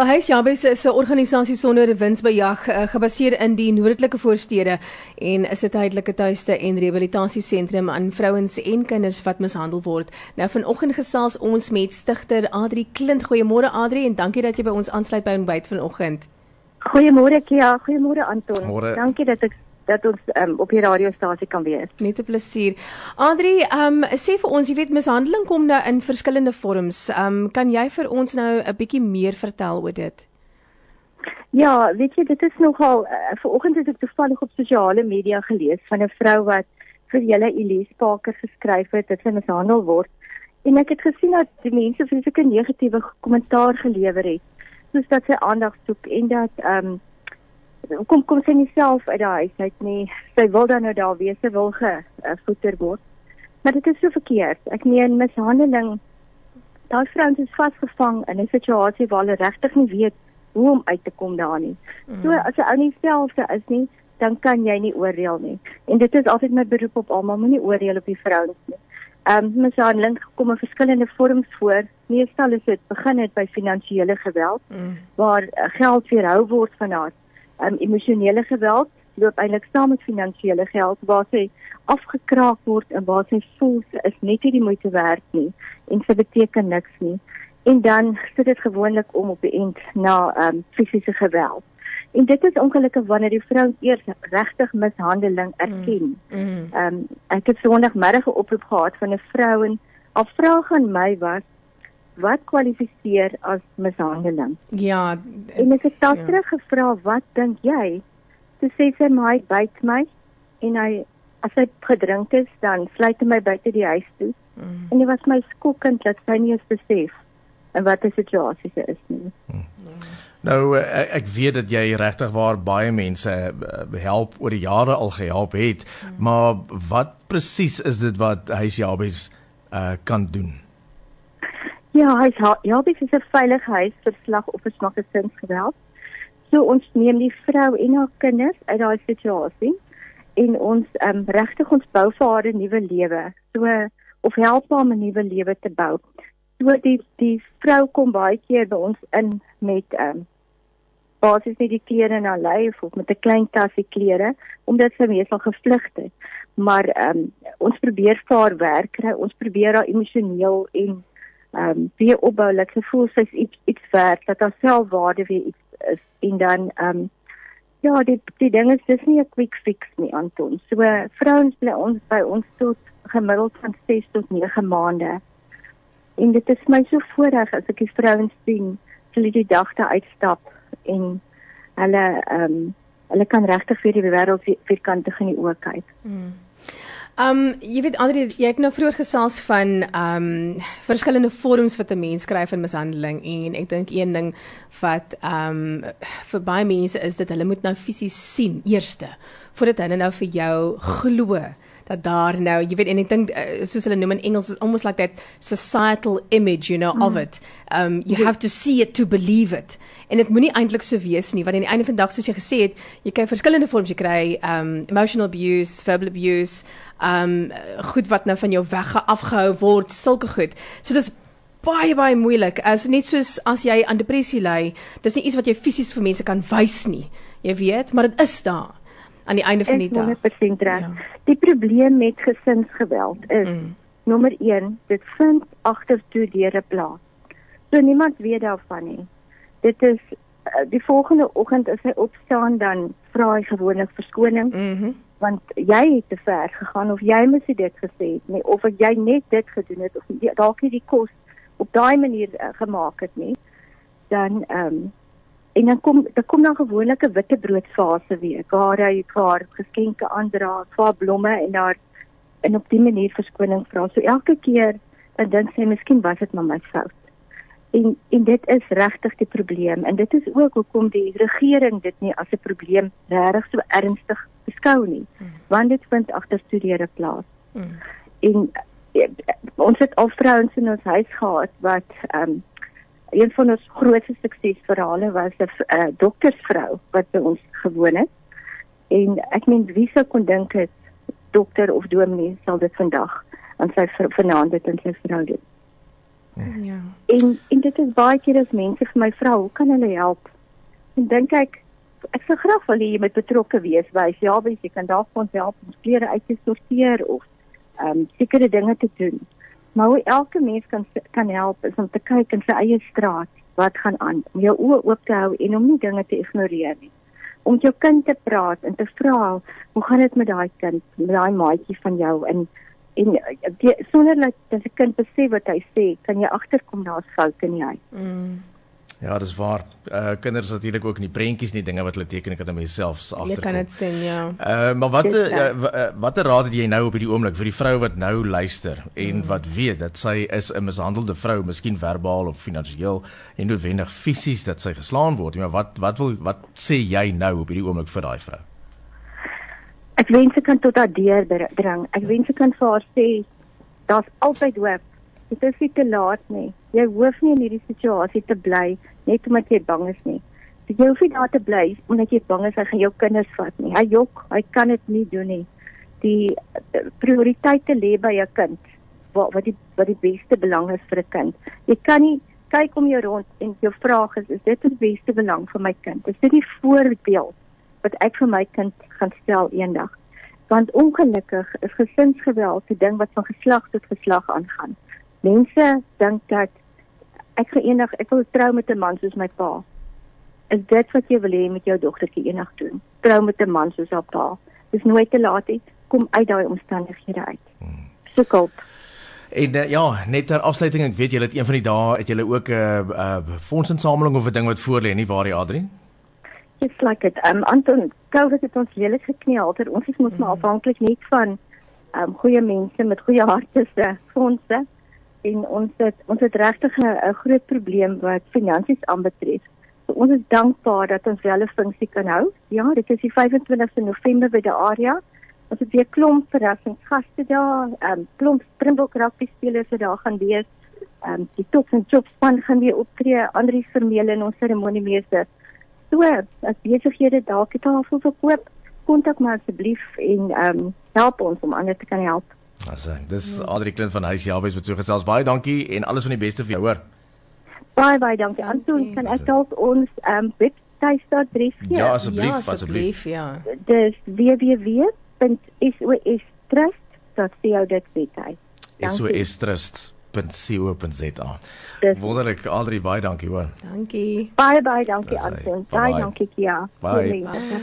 Wel Huis Jabes is 'n organisasie sonder winsbejag uh, gebaseer in die noordelike voorstede en is 'n tydelike tuiste en rehabilitasiesentrum aan vrouens en kinders wat mishandel word. Nou vanoggend gesels ons met stigter Adri Klint. Goeiemôre Adri en dankie dat jy by ons aansluit by ontbyt vanoggend. Goeiemôre Kia, goeiemôre Anton. Morgen. Dankie dat ek dat ons um, op die radiostasie kan wees. Net 'n plesier. Andri, ehm um, sê vir ons, jy weet mishandeling kom nou in verskillende vorms. Ehm um, kan jy vir ons nou 'n bietjie meer vertel oor dit? Ja, weet jy, dit is nogal uh, vanoggend het ek toevallig op sosiale media gelees van 'n vrou wat vir julle Elise Parker geskryf het dat sy mishandel word. En ek het gesien dat die mense vreeslike negatiewe kommentaar gelewer het, soos dat sy aandag soek en dat ehm um, kom kom sy nie self uit die huis uit nie. Sy wil dan nou daar wees, sy wil gevoeder word. Maar dit is so verkeerd. Ek meen mishandeling daai vrouens is vasgevang in 'n situasie waar hulle regtig nie weet hoe om uit te kom daar nie. Mm. So as 'n ou nie self is nie, dan kan jy nie oordeel nie. En dit is altyd my beroep op almal, moenie oordeel op die vrouens nie. Ehm um, mishandeling kom in verskillende vorms voor. Meestal is dit begin dit by finansiële geweld mm. waar uh, geld weerhou word van haar um, emosionele geweld loop eintlik saam met finansiële geld waar sy afgekraak word en waar sy voel sy is net nie die moeite werd nie en sy beteken niks nie en dan sit dit gewoonlik om op die end na um, fisiese geweld en dit is ongelukkig wanneer die vrou eers regtig mishandeling erken. Mm, mm. Um, ek het Sondagmiddag 'n oproep gehad van 'n vrou en 'n vraag aan my was wat kwalifiseer as mishandeling? Ja. En ek het daar ja. terug gevra, wat dink jy? Toe sê sy my byt my en hy as hy gedrink is, dan sluit hy my buite die huis toe. Mm. En dit was my skokkend dat sy nie eens besef en wat die situasie is nie. Mm. Nou ek, ek weet dat jy regtig waar baie mense help oor die jare al gehelp het, mm. maar wat presies is dit wat huisjabes uh, kan doen? Ja, hy ja, dit is 'n veilige huis vir slagoffers van gesinsgeweld. So ons neem die vrou en haar kinders uit daai situasie en ons um, regtig ons bou vir haar 'n nuwe lewe. So of help haar om 'n nuwe lewe te bou. So die die vrou kom baie keer by ons in met ehm um, basies net die klere in haar lyf of met 'n klein tasie klere omdat sy meestal gevlug het. Maar ehm um, ons probeer vir haar werk kry. Ons probeer haar emosioneel en ehm um, weer opbou dat sy voel sy's iets iets werd, dat haar selfwaarde weer iets is en dan ehm um, ja, die die ding is dis nie 'n quick fix nie Anton. So vrouens bly ons by ons tot gemiddeld van 6 tot 9 maande. En dit is my so voorreg as ek die vrouens sien, hulle die dag daar uitstap en hulle ehm um, hulle kan regtig vir die wêreld vierkante in die oë kyk. Mm. Um jy weet Andre, jy het nou vroeër gesels van um verskillende vorms wat 'n mens skryf in mishandeling en ek dink een ding wat um vir baie mense is dat hulle moet nou fisies sien eerste voordat hulle nou vir jou glo dat daar nou jy weet en ek dink uh, soos hulle noem in Engels is almost like that societal image you know mm. of it um you have to see it to believe it en dit moenie eintlik so wees nie want aan die einde van die dag soos jy gesê het jy kry verskillende vorms jy kry um emotional abuse verbal abuse um goed wat nou van jou weg afgehou word, sulke goed. So dis baie baie moeilik. As net soos as jy aan depressie ly, dis nie iets wat jy fisies vir mense kan wys nie. Jy weet, maar dit is daar aan die einde van die dag. 100% reg. Ja. Die probleem met gesinsgeweld is mm. nommer 1, dit vind agtertoe deure plaas. So niemand weet daarvan nie. Dit is uh, die volgende oggend as hy opstaan dan vra hy gewoonlik verskoning. Mhm. Mm want jy het te ver gegaan of jy moes dit gesê het nie of jy net dit gedoen het of dalk nie die kos op daai manier uh, gemaak het nie dan ehm um, en dan kom dan kom dan gewoonlik 'n witbroodfase weer waar hy haar geskenke aandra, vir blomme en daar en op die manier verskoning vra. So elke keer dan dink sy miskien was dit maar my fout. En en dit is regtig die probleem en dit is ook hoekom die regering dit nie as 'n probleem regtig so ernstig beskou nie hmm. want dit vind agter studeere plaas. Hmm. En eh, ons het al vrouens in ons huis gehad wat ehm um, een van ons grootste suksesverhale was 'n uh, doktersvrou wat by ons gewoon het. En ek meen wie sou kon dink het dokter of dominee sal dit vandag aan sy vanaand dit in sy vrou doen. Ja. En en dit is baie keer as mense vir my vra, hoe kan hulle help? En dink ek ek sou graag wil hê jy moet betrokke wees by ja, jy kan daar vir ons help om klere uit te sorteer of ehm um, sekere dinge te doen. Maar hoe elke mens kan kan help is om te kyk in sy eie straat wat gaan aan, om jou oë oop te hou en om nie dinge te ignoreer nie. Om jou kind te praat en te vra, hoe gaan dit met daai kind, met daai maatjie van jou en en die, sonder dat 'n kind besef wat hy sê, kan jy agterkom daar's foute in die huis. Mm. Ja, dis waar. Uh kinders natuurlik ook in die prentjies nie dinge wat hulle teken kan hulle self agterkom. Jy kan dit sien, ja. Uh maar wat uh, watter raad het jy nou op hierdie oomblik vir die vrou wat nou luister en mm. wat weet dat sy is 'n mishandelde vrou, miskien verbaal of finansiëel en noodwendig fisies dat sy geslaan word. Maar wat wat wil wat sê jy nou op hierdie oomblik vir daai vrou? Ek wens ek kan tot haar deur dring. Ek wens ek kan vir haar sê daar's altyd hoop. Dit is nie te laat nie. Jy hoef nie in hierdie situasie te bly net omdat jy bang is nie. Jy hoef nie daar te bly omdat jy bang is hy gaan jou kinders vat nie. Hy jok, hy kan dit nie doen nie. Die eh, prioriteite lê by jou kind. Wat wat die wat die beste belang is vir 'n kind. Jy kan nie kyk om jou rond en jou vraag is is dit die beste belang vir my kind? Is dit die voorbeeld wat ek vir my kind gaan stel eendag? Want ongelukkig is gesinsgeweld 'n ding wat van geslag tot geslag aangaan. Mense dink dat ek gaan eendag ek wil trou met 'n man soos my pa. Is dit wat jy wil hê met jou dogtertjie eendag doen? Trou met 'n man soos haar pa. Dis nooit te laat nie. Kom uit daai omstandighede uit. Hmm. Soek hulp. En uh, ja, net ter afsluiting, ek weet julle het een van die dae het julle ook 'n uh, uh, fondsinsameling of 'n ding wat voor lê, nie waar jy Adri? Just like it. Um Anton, COVID het ons lelik gekneel. Ons is mos maar afhanklik net van um goeie mense met goeie harte se fondse en ons het ons het regtig 'n groot probleem wat finansies aanbetref. So ons is dankbaar dat ons wel 'n funksie kan hou. Ja, dit is die 25ste November by die area. Ons het weer klomp verrassingsgaste daar, ehm um, klomp Springbok rugby spelers wat daar gaan wees. Ehm um, die top en top span gaan weer optree, Andri Vermeulen en ons seremoniemeester. So, as besighede dalk het al verkoop, kontak my asseblief en ehm um, help ons om ander te kan help. Asse, dis ja. Adri Klint van Huis Jabes wat so gesels. Baie dankie en alles van die beste vir jou, hoor. Baie baie dankie. Anton, kan ek dalk ons ehm um, webtuiste adres gee? Ja, asseblief, ja, asseblief. Ja. Dis www.sostrust.co.za. sostrust.co.za. Wonderlik, Adri, baie dankie, hoor. Dankie. Baie baie dankie, Anton. Baie dankie, Kia. Bye. Bye.